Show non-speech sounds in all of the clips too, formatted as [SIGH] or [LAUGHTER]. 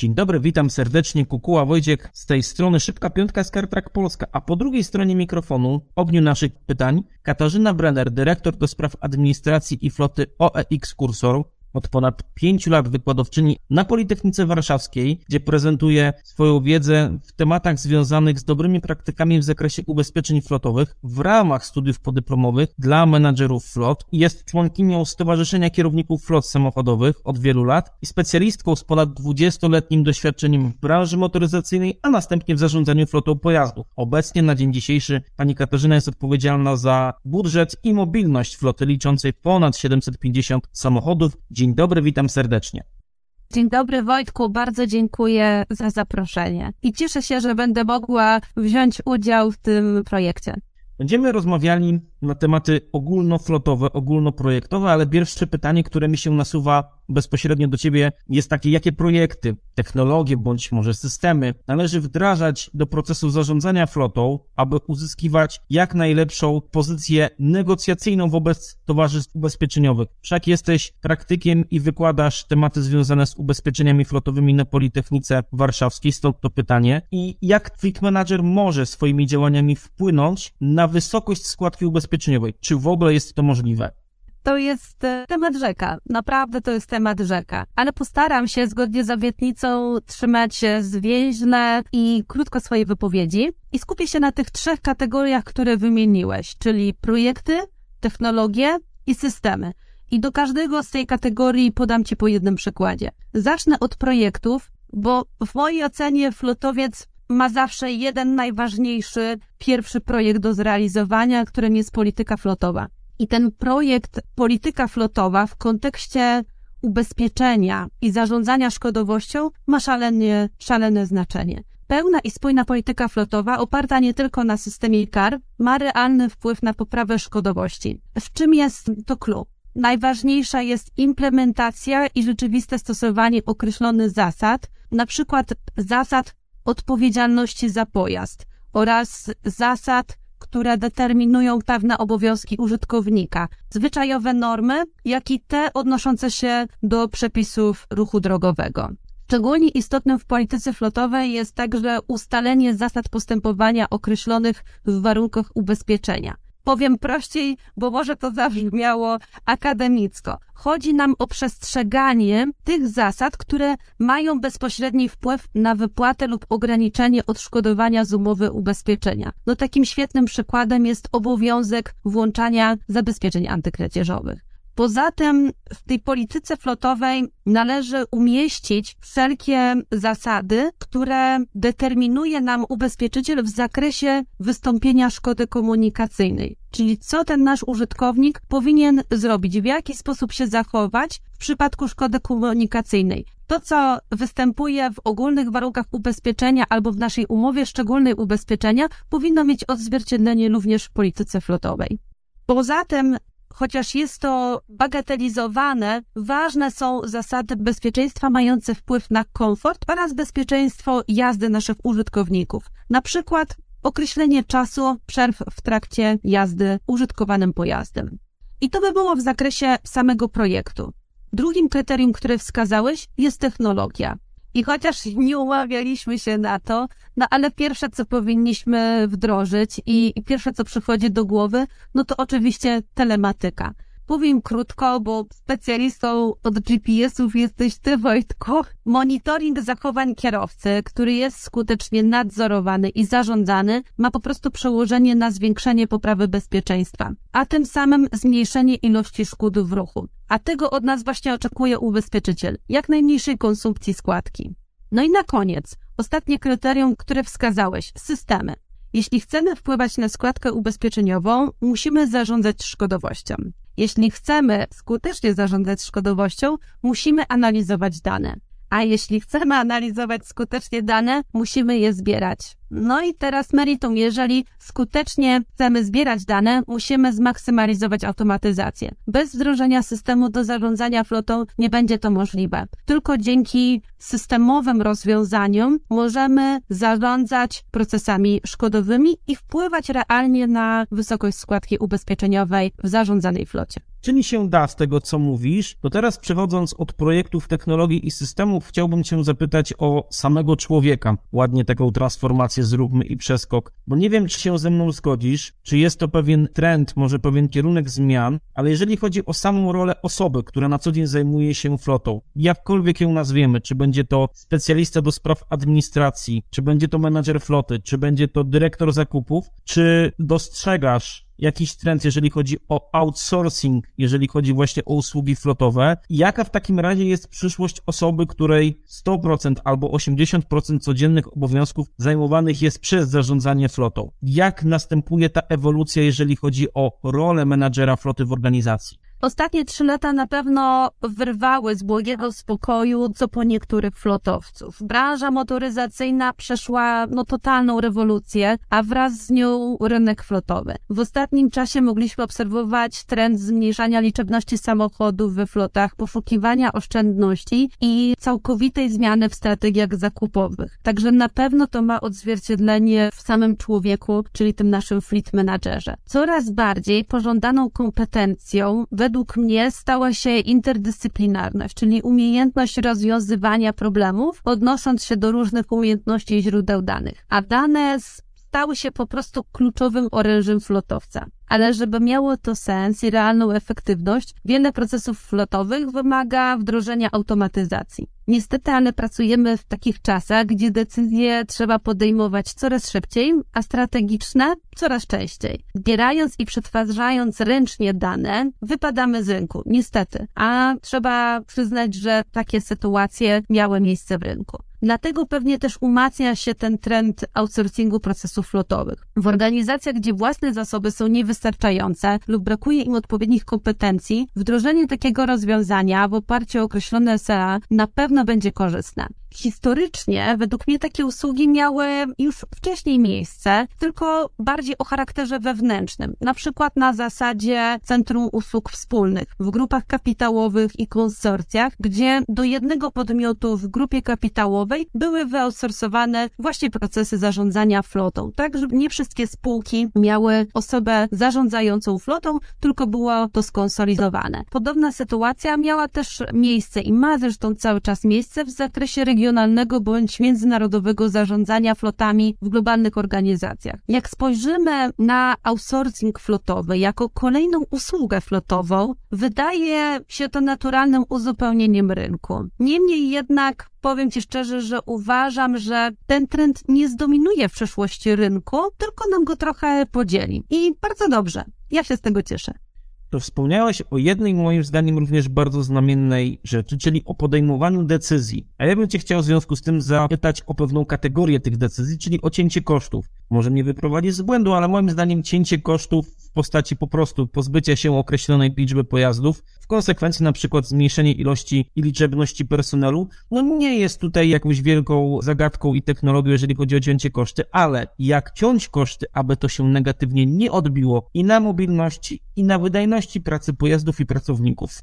Dzień dobry, witam serdecznie, Kukuła Wojciech. Z tej strony Szybka Piątka z Kartrak Polska, a po drugiej stronie mikrofonu, ogniu naszych pytań, Katarzyna Brenner, dyrektor do spraw administracji i floty OEX Kursor, od ponad pięciu lat wykładowczyni na Politechnice Warszawskiej, gdzie prezentuje swoją wiedzę w tematach związanych z dobrymi praktykami w zakresie ubezpieczeń flotowych w ramach studiów podyplomowych dla menadżerów flot. Jest członkinią Stowarzyszenia Kierowników Flot Samochodowych od wielu lat i specjalistką z ponad 20-letnim doświadczeniem w branży motoryzacyjnej, a następnie w zarządzaniu flotą pojazdów. Obecnie na dzień dzisiejszy pani Katarzyna jest odpowiedzialna za budżet i mobilność floty liczącej ponad 750 samochodów, Dzień dobry, witam serdecznie. Dzień dobry Wojtku, bardzo dziękuję za zaproszenie i cieszę się, że będę mogła wziąć udział w tym projekcie. Będziemy rozmawiali na tematy ogólnoflotowe, ogólnoprojektowe, ale pierwsze pytanie, które mi się nasuwa bezpośrednio do Ciebie jest takie, jakie projekty, technologie bądź może systemy należy wdrażać do procesu zarządzania flotą, aby uzyskiwać jak najlepszą pozycję negocjacyjną wobec towarzystw ubezpieczeniowych. Wszak jesteś praktykiem i wykładasz tematy związane z ubezpieczeniami flotowymi na Politechnice Warszawskiej, stąd to pytanie. I jak Fleet Manager może swoimi działaniami wpłynąć na wysokość składki ubezpieczeniowej? Czy w ogóle jest to możliwe? To jest e, temat rzeka. Naprawdę to jest temat rzeka. Ale postaram się zgodnie z obietnicą trzymać zwięźle i krótko swojej wypowiedzi i skupię się na tych trzech kategoriach, które wymieniłeś, czyli projekty, technologie i systemy. I do każdego z tej kategorii podam Ci po jednym przykładzie. Zacznę od projektów, bo w mojej ocenie flotowiec ma zawsze jeden najważniejszy, pierwszy projekt do zrealizowania, którym jest polityka flotowa. I ten projekt Polityka Flotowa w kontekście ubezpieczenia i zarządzania szkodowością ma szalenie, szalene znaczenie. Pełna i spójna polityka flotowa, oparta nie tylko na systemie kar, ma realny wpływ na poprawę szkodowości. W czym jest to clue? Najważniejsza jest implementacja i rzeczywiste stosowanie określonych zasad, na przykład zasad odpowiedzialności za pojazd oraz zasad które determinują pewne obowiązki użytkownika, zwyczajowe normy, jak i te odnoszące się do przepisów ruchu drogowego. Szczególnie istotnym w polityce flotowej jest także ustalenie zasad postępowania określonych w warunkach ubezpieczenia. Powiem prościej, bo może to zabrzmiało akademicko. Chodzi nam o przestrzeganie tych zasad, które mają bezpośredni wpływ na wypłatę lub ograniczenie odszkodowania z umowy ubezpieczenia. No takim świetnym przykładem jest obowiązek włączania zabezpieczeń antykradzieżowych. Poza tym w tej polityce flotowej należy umieścić wszelkie zasady, które determinuje nam ubezpieczyciel w zakresie wystąpienia szkody komunikacyjnej. Czyli co ten nasz użytkownik powinien zrobić, w jaki sposób się zachować w przypadku szkody komunikacyjnej. To, co występuje w ogólnych warunkach ubezpieczenia albo w naszej umowie szczególnej ubezpieczenia, powinno mieć odzwierciedlenie również w polityce flotowej. Poza tym chociaż jest to bagatelizowane, ważne są zasady bezpieczeństwa mające wpływ na komfort oraz bezpieczeństwo jazdy naszych użytkowników. Na przykład określenie czasu przerw w trakcie jazdy użytkowanym pojazdem. I to by było w zakresie samego projektu. Drugim kryterium, które wskazałeś, jest technologia. I chociaż nie umawialiśmy się na to, no ale pierwsze, co powinniśmy wdrożyć i, i pierwsze, co przychodzi do głowy, no to oczywiście telematyka. Powiem krótko, bo specjalistą od GPS-ów jesteś ty, Wojtku. Monitoring zachowań kierowcy, który jest skutecznie nadzorowany i zarządzany, ma po prostu przełożenie na zwiększenie poprawy bezpieczeństwa, a tym samym zmniejszenie ilości szkód w ruchu. A tego od nas właśnie oczekuje ubezpieczyciel, jak najmniejszej konsumpcji składki. No i na koniec, ostatnie kryterium, które wskazałeś, systemy. Jeśli chcemy wpływać na składkę ubezpieczeniową, musimy zarządzać szkodowością. Jeśli chcemy skutecznie zarządzać szkodowością, musimy analizować dane. A jeśli chcemy analizować skutecznie dane, musimy je zbierać. No i teraz meritum. Jeżeli skutecznie chcemy zbierać dane, musimy zmaksymalizować automatyzację. Bez wdrożenia systemu do zarządzania flotą nie będzie to możliwe. Tylko dzięki systemowym rozwiązaniom możemy zarządzać procesami szkodowymi i wpływać realnie na wysokość składki ubezpieczeniowej w zarządzanej flocie. Czyli się da z tego, co mówisz. To teraz przechodząc od projektów technologii i systemów, chciałbym Cię zapytać o samego człowieka. Ładnie taką transformację zróbmy i przeskok, bo nie wiem, czy się ze mną zgodzisz, czy jest to pewien trend, może pewien kierunek zmian, ale jeżeli chodzi o samą rolę osoby, która na co dzień zajmuje się flotą, jakkolwiek ją nazwiemy, czy będzie to specjalista do spraw administracji, czy będzie to menadżer floty, czy będzie to dyrektor zakupów, czy dostrzegasz jakiś trend, jeżeli chodzi o outsourcing, jeżeli chodzi właśnie o usługi flotowe. Jaka w takim razie jest przyszłość osoby, której 100% albo 80% codziennych obowiązków zajmowanych jest przez zarządzanie flotą? Jak następuje ta ewolucja, jeżeli chodzi o rolę menadżera floty w organizacji? Ostatnie trzy lata na pewno wyrwały z błogiego spokoju co po niektórych flotowców. Branża motoryzacyjna przeszła no, totalną rewolucję, a wraz z nią rynek flotowy. W ostatnim czasie mogliśmy obserwować trend zmniejszania liczebności samochodów we flotach, poszukiwania oszczędności i całkowitej zmiany w strategiach zakupowych. Także na pewno to ma odzwierciedlenie w samym człowieku, czyli tym naszym fleet managerze. Coraz bardziej pożądaną kompetencją mnie stała się interdyscyplinarność, czyli umiejętność rozwiązywania problemów, odnosząc się do różnych umiejętności i źródeł danych. A dane stały się po prostu kluczowym orężem flotowca ale żeby miało to sens i realną efektywność, wiele procesów flotowych wymaga wdrożenia automatyzacji. Niestety, ale pracujemy w takich czasach, gdzie decyzje trzeba podejmować coraz szybciej, a strategiczne coraz częściej. Zbierając i przetwarzając ręcznie dane, wypadamy z rynku, niestety, a trzeba przyznać, że takie sytuacje miały miejsce w rynku. Dlatego pewnie też umacnia się ten trend outsourcingu procesów flotowych. W organizacjach, gdzie własne zasoby są niewystarczające, lub brakuje im odpowiednich kompetencji, wdrożenie takiego rozwiązania w oparciu o określone SEA na pewno będzie korzystne. Historycznie, według mnie, takie usługi miały już wcześniej miejsce, tylko bardziej o charakterze wewnętrznym, na przykład na zasadzie Centrum Usług Wspólnych w grupach kapitałowych i konsorcjach, gdzie do jednego podmiotu w grupie kapitałowej były wyoutsourcowane właśnie procesy zarządzania flotą, tak, żeby nie wszystkie spółki miały osobę zarządzającą flotą, tylko było to skonsolidowane. Podobna sytuacja miała też miejsce i ma zresztą cały czas miejsce w zakresie regionalnym regionalnego bądź międzynarodowego zarządzania flotami w globalnych organizacjach. Jak spojrzymy na outsourcing flotowy jako kolejną usługę flotową, wydaje się to naturalnym uzupełnieniem rynku. Niemniej jednak powiem Ci szczerze, że uważam, że ten trend nie zdominuje w przyszłości rynku, tylko nam go trochę podzieli. I bardzo dobrze. Ja się z tego cieszę to wspomniałaś o jednej, moim zdaniem, również bardzo znamiennej rzeczy, czyli o podejmowaniu decyzji. A ja bym Cię chciał w związku z tym zapytać o pewną kategorię tych decyzji, czyli o cięcie kosztów. Może mnie wyprowadzić z błędu, ale moim zdaniem cięcie kosztów w postaci po prostu pozbycia się określonej liczby pojazdów, w konsekwencji na przykład zmniejszenie ilości i liczebności personelu, no nie jest tutaj jakąś wielką zagadką i technologią, jeżeli chodzi o cięcie koszty, ale jak ciąć koszty, aby to się negatywnie nie odbiło i na mobilności, i na wydajności pracy pojazdów i pracowników.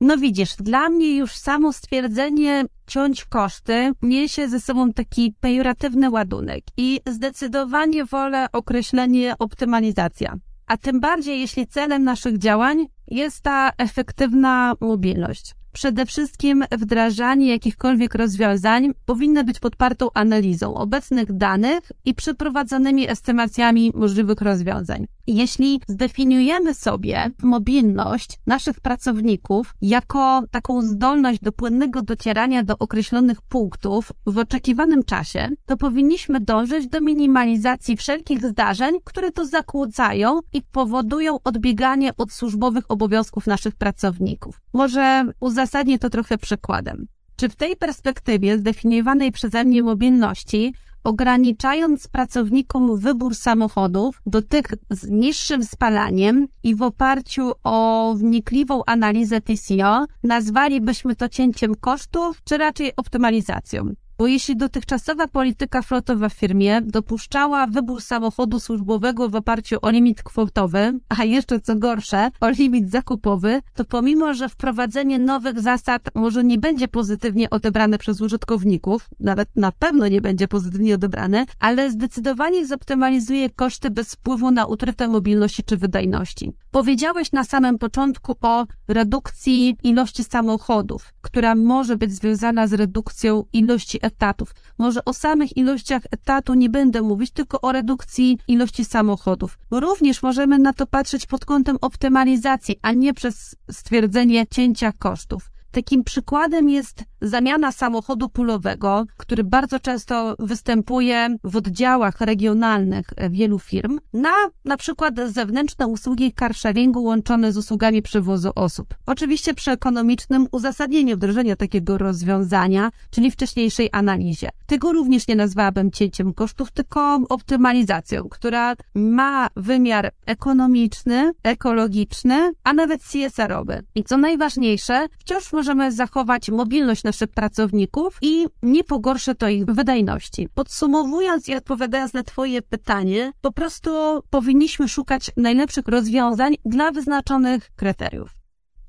No widzisz, dla mnie już samo stwierdzenie ciąć koszty niesie ze sobą taki pejoratywny ładunek i zdecydowanie wolę określenie optymalizacja. A tym bardziej, jeśli celem naszych działań jest ta efektywna mobilność. Przede wszystkim wdrażanie jakichkolwiek rozwiązań powinno być podpartą analizą obecnych danych i przeprowadzonymi estymacjami możliwych rozwiązań. Jeśli zdefiniujemy sobie mobilność naszych pracowników jako taką zdolność do płynnego docierania do określonych punktów w oczekiwanym czasie, to powinniśmy dążyć do minimalizacji wszelkich zdarzeń, które to zakłócają i powodują odbieganie od służbowych obowiązków naszych pracowników. Może uzasadnię to trochę przykładem. Czy w tej perspektywie zdefiniowanej przeze mnie mobilności ograniczając pracownikom wybór samochodów do tych z niższym spalaniem i w oparciu o wnikliwą analizę TCO nazwalibyśmy to cięciem kosztów, czy raczej optymalizacją. Bo jeśli dotychczasowa polityka flotowa w firmie dopuszczała wybór samochodu służbowego w oparciu o limit kwotowy, a jeszcze co gorsze, o limit zakupowy, to pomimo, że wprowadzenie nowych zasad może nie będzie pozytywnie odebrane przez użytkowników, nawet na pewno nie będzie pozytywnie odebrane, ale zdecydowanie zoptymalizuje koszty bez wpływu na utratę mobilności czy wydajności. Powiedziałeś na samym początku o redukcji ilości samochodów, która może być związana z redukcją ilości etatów. Może o samych ilościach etatu nie będę mówić, tylko o redukcji ilości samochodów. Również możemy na to patrzeć pod kątem optymalizacji, a nie przez stwierdzenie cięcia kosztów. Takim przykładem jest zamiana samochodu pulowego, który bardzo często występuje w oddziałach regionalnych wielu firm, na na przykład zewnętrzne usługi carsharingu łączone z usługami przewozu osób. Oczywiście przy ekonomicznym uzasadnieniu wdrożenia takiego rozwiązania, czyli wcześniejszej analizie. Tego również nie nazwałabym cięciem kosztów, tylko optymalizacją, która ma wymiar ekonomiczny, ekologiczny, a nawet CSR-owy. I co najważniejsze, wciąż możemy zachować mobilność naszych pracowników i nie pogorszy to ich wydajności. Podsumowując i odpowiadając na Twoje pytanie, po prostu powinniśmy szukać najlepszych rozwiązań dla wyznaczonych kryteriów.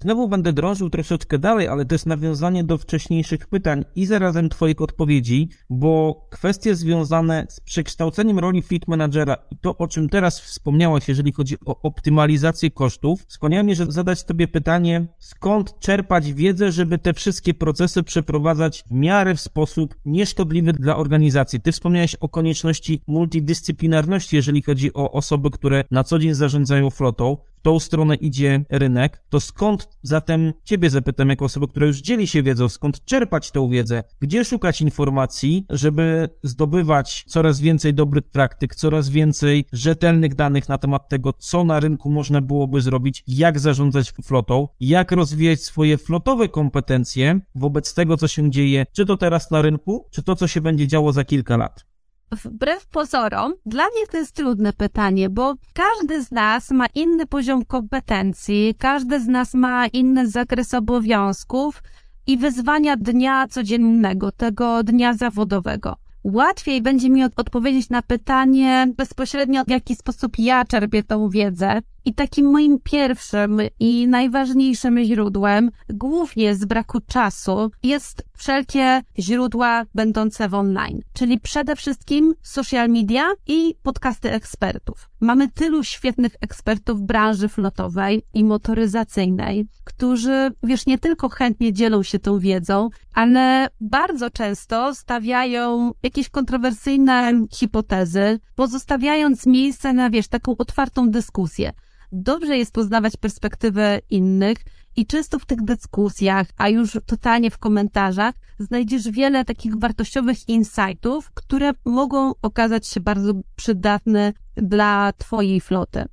Znowu będę drążył troszeczkę dalej, ale to jest nawiązanie do wcześniejszych pytań i zarazem Twoich odpowiedzi, bo kwestie związane z przekształceniem roli fleet managera i to, o czym teraz wspomniałaś, jeżeli chodzi o optymalizację kosztów, skłaniają mnie, żeby zadać Tobie pytanie, skąd czerpać wiedzę, żeby te wszystkie procesy przeprowadzać w miarę w sposób nieszkodliwy dla organizacji. Ty wspomniałeś o konieczności multidyscyplinarności, jeżeli chodzi o osoby, które na co dzień zarządzają flotą tą stronę idzie rynek, to skąd zatem Ciebie zapytam, jako osoba, która już dzieli się wiedzą, skąd czerpać tę wiedzę, gdzie szukać informacji, żeby zdobywać coraz więcej dobrych praktyk, coraz więcej rzetelnych danych na temat tego, co na rynku można byłoby zrobić, jak zarządzać flotą, jak rozwijać swoje flotowe kompetencje wobec tego, co się dzieje, czy to teraz na rynku, czy to, co się będzie działo za kilka lat wbrew pozorom, dla mnie to jest trudne pytanie, bo każdy z nas ma inny poziom kompetencji, każdy z nas ma inny zakres obowiązków i wyzwania dnia codziennego, tego dnia zawodowego. Łatwiej będzie mi odpowiedzieć na pytanie bezpośrednio, w jaki sposób ja czerpię tą wiedzę, i takim moim pierwszym i najważniejszym źródłem, głównie z braku czasu, jest wszelkie źródła będące w online, czyli przede wszystkim social media i podcasty ekspertów. Mamy tylu świetnych ekspertów branży flotowej i motoryzacyjnej, którzy, wiesz, nie tylko chętnie dzielą się tą wiedzą, ale bardzo często stawiają jakieś kontrowersyjne hipotezy, pozostawiając miejsce na, wiesz, taką otwartą dyskusję dobrze jest poznawać perspektywę innych i często w tych dyskusjach, a już totalnie w komentarzach, znajdziesz wiele takich wartościowych insightów, które mogą okazać się bardzo przydatne dla Twojej floty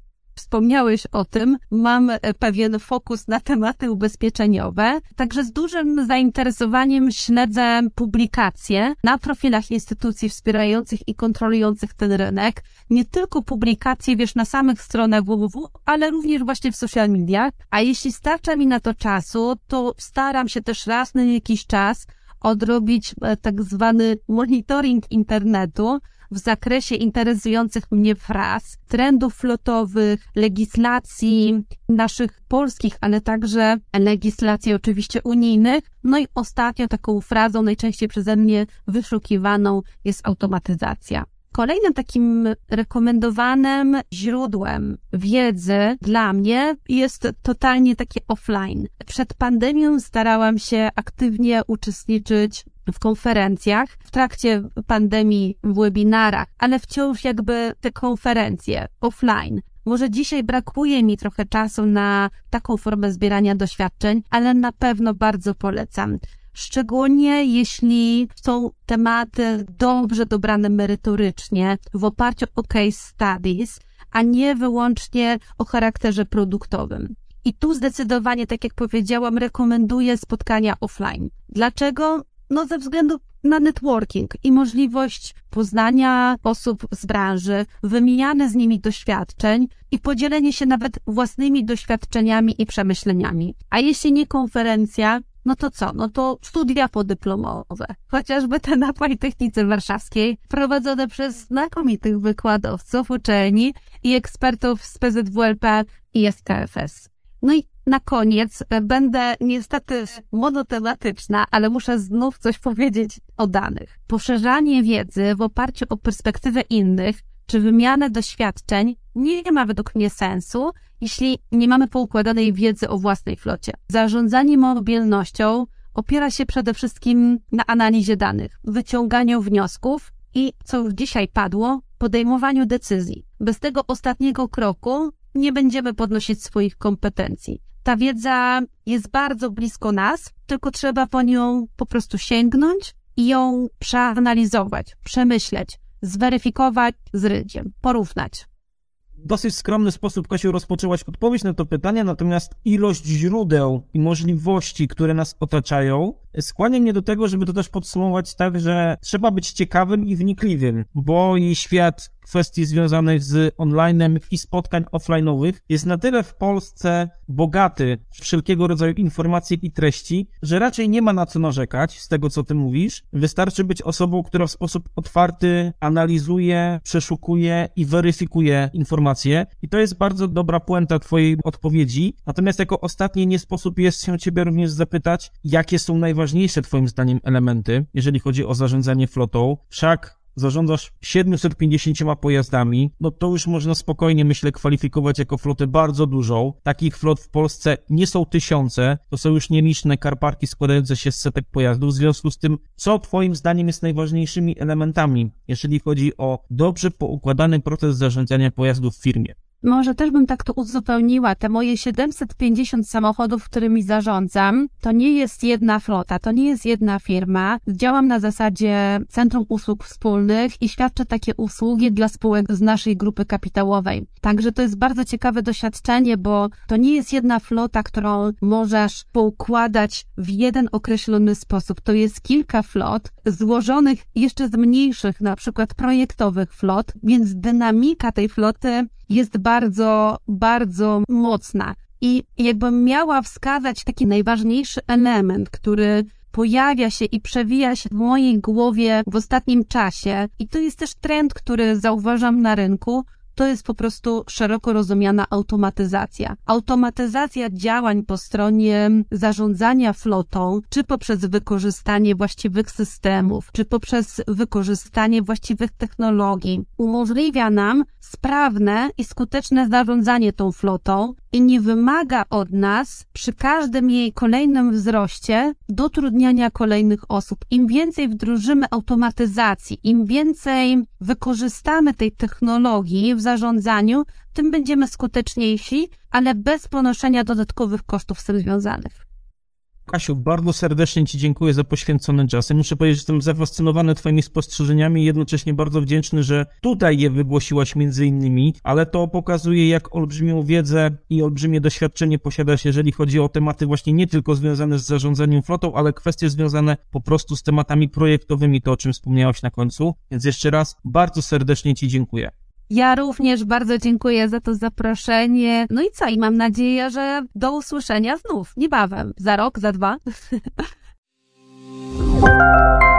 wspomniałeś o tym, mam e, pewien fokus na tematy ubezpieczeniowe, także z dużym zainteresowaniem śledzę publikacje na profilach instytucji wspierających i kontrolujących ten rynek. Nie tylko publikacje, wiesz, na samych stronach www, ale również właśnie w social mediach. A jeśli starcza mi na to czasu, to staram się też raz na jakiś czas odrobić e, tak zwany monitoring internetu, w zakresie interesujących mnie fraz, trendów flotowych, legislacji naszych polskich, ale także legislacji oczywiście unijnych. No i ostatnio taką frazą najczęściej przeze mnie wyszukiwaną jest automatyzacja. Kolejnym takim rekomendowanym źródłem wiedzy dla mnie jest totalnie takie offline. Przed pandemią starałam się aktywnie uczestniczyć w konferencjach, w trakcie pandemii w webinarach, ale wciąż jakby te konferencje offline. Może dzisiaj brakuje mi trochę czasu na taką formę zbierania doświadczeń, ale na pewno bardzo polecam. Szczególnie jeśli są tematy dobrze dobrane merytorycznie, w oparciu o case studies, a nie wyłącznie o charakterze produktowym. I tu zdecydowanie, tak jak powiedziałam, rekomenduję spotkania offline. Dlaczego? No ze względu na networking i możliwość poznania osób z branży, wymiany z nimi doświadczeń i podzielenie się nawet własnymi doświadczeniami i przemyśleniami. A jeśli nie konferencja, no to co? No to studia podyplomowe. Chociażby te na Politechnice Warszawskiej, prowadzone przez znakomitych wykładowców, uczelni i ekspertów z PZWLP i SKFS. No i na koniec e, będę niestety monotematyczna, ale muszę znów coś powiedzieć o danych. Poszerzanie wiedzy w oparciu o perspektywę innych czy wymianę doświadczeń nie ma według mnie sensu, jeśli nie mamy poukładanej wiedzy o własnej flocie. Zarządzanie mobilnością opiera się przede wszystkim na analizie danych, wyciąganiu wniosków i, co już dzisiaj padło, podejmowaniu decyzji. Bez tego ostatniego kroku nie będziemy podnosić swoich kompetencji. Ta wiedza jest bardzo blisko nas, tylko trzeba po nią po prostu sięgnąć i ją przeanalizować, przemyśleć, zweryfikować z rydziem, porównać. Dosyć skromny sposób, Kasiu, rozpoczęłaś odpowiedź na to pytanie, natomiast ilość źródeł i możliwości, które nas otaczają, skłania mnie do tego, żeby to też podsumować tak, że trzeba być ciekawym i wnikliwym, bo i świat kwestii związanych z onlinem i spotkań offline'owych jest na tyle w Polsce bogaty wszelkiego rodzaju informacji i treści, że raczej nie ma na co narzekać z tego, co ty mówisz. Wystarczy być osobą, która w sposób otwarty analizuje, przeszukuje i weryfikuje informacje. I to jest bardzo dobra puenta twojej odpowiedzi. Natomiast jako ostatnie nie sposób jest się ciebie również zapytać, jakie są najważniejsze twoim zdaniem elementy, jeżeli chodzi o zarządzanie flotą. Wszak zarządzasz 750 pojazdami, no to już można spokojnie, myślę, kwalifikować jako flotę bardzo dużą. Takich flot w Polsce nie są tysiące, to są już nieliczne karparki składające się z setek pojazdów. W związku z tym, co Twoim zdaniem jest najważniejszymi elementami, jeżeli chodzi o dobrze poukładany proces zarządzania pojazdów w firmie? Może też bym tak to uzupełniła. Te moje 750 samochodów, którymi zarządzam, to nie jest jedna flota, to nie jest jedna firma. Działam na zasadzie Centrum Usług Wspólnych i świadczę takie usługi dla spółek z naszej grupy kapitałowej. Także to jest bardzo ciekawe doświadczenie, bo to nie jest jedna flota, którą możesz poukładać w jeden określony sposób. To jest kilka flot złożonych jeszcze z mniejszych, na przykład projektowych flot, więc dynamika tej floty jest bardzo, bardzo mocna. I jakbym miała wskazać taki najważniejszy element, który pojawia się i przewija się w mojej głowie w ostatnim czasie, i to jest też trend, który zauważam na rynku, to jest po prostu szeroko rozumiana automatyzacja. Automatyzacja działań po stronie zarządzania flotą, czy poprzez wykorzystanie właściwych systemów, czy poprzez wykorzystanie właściwych technologii, umożliwia nam sprawne i skuteczne zarządzanie tą flotą i nie wymaga od nas przy każdym jej kolejnym wzroście dotrudniania kolejnych osób. Im więcej wdrożymy automatyzacji, im więcej wykorzystamy tej technologii w zarządzaniu, tym będziemy skuteczniejsi, ale bez ponoszenia dodatkowych kosztów z tym związanych. Kasiu, bardzo serdecznie Ci dziękuję za poświęcony czas. Ja muszę powiedzieć, że jestem zafascynowany Twoimi spostrzeżeniami i jednocześnie bardzo wdzięczny, że tutaj je wygłosiłaś między innymi, ale to pokazuje, jak olbrzymią wiedzę i olbrzymie doświadczenie posiadasz, jeżeli chodzi o tematy właśnie nie tylko związane z zarządzaniem flotą, ale kwestie związane po prostu z tematami projektowymi, to o czym wspomniałaś na końcu. Więc jeszcze raz bardzo serdecznie Ci dziękuję. Ja również bardzo dziękuję za to zaproszenie. No i co? I mam nadzieję, że do usłyszenia znów niebawem. Za rok, za dwa. [LAUGHS]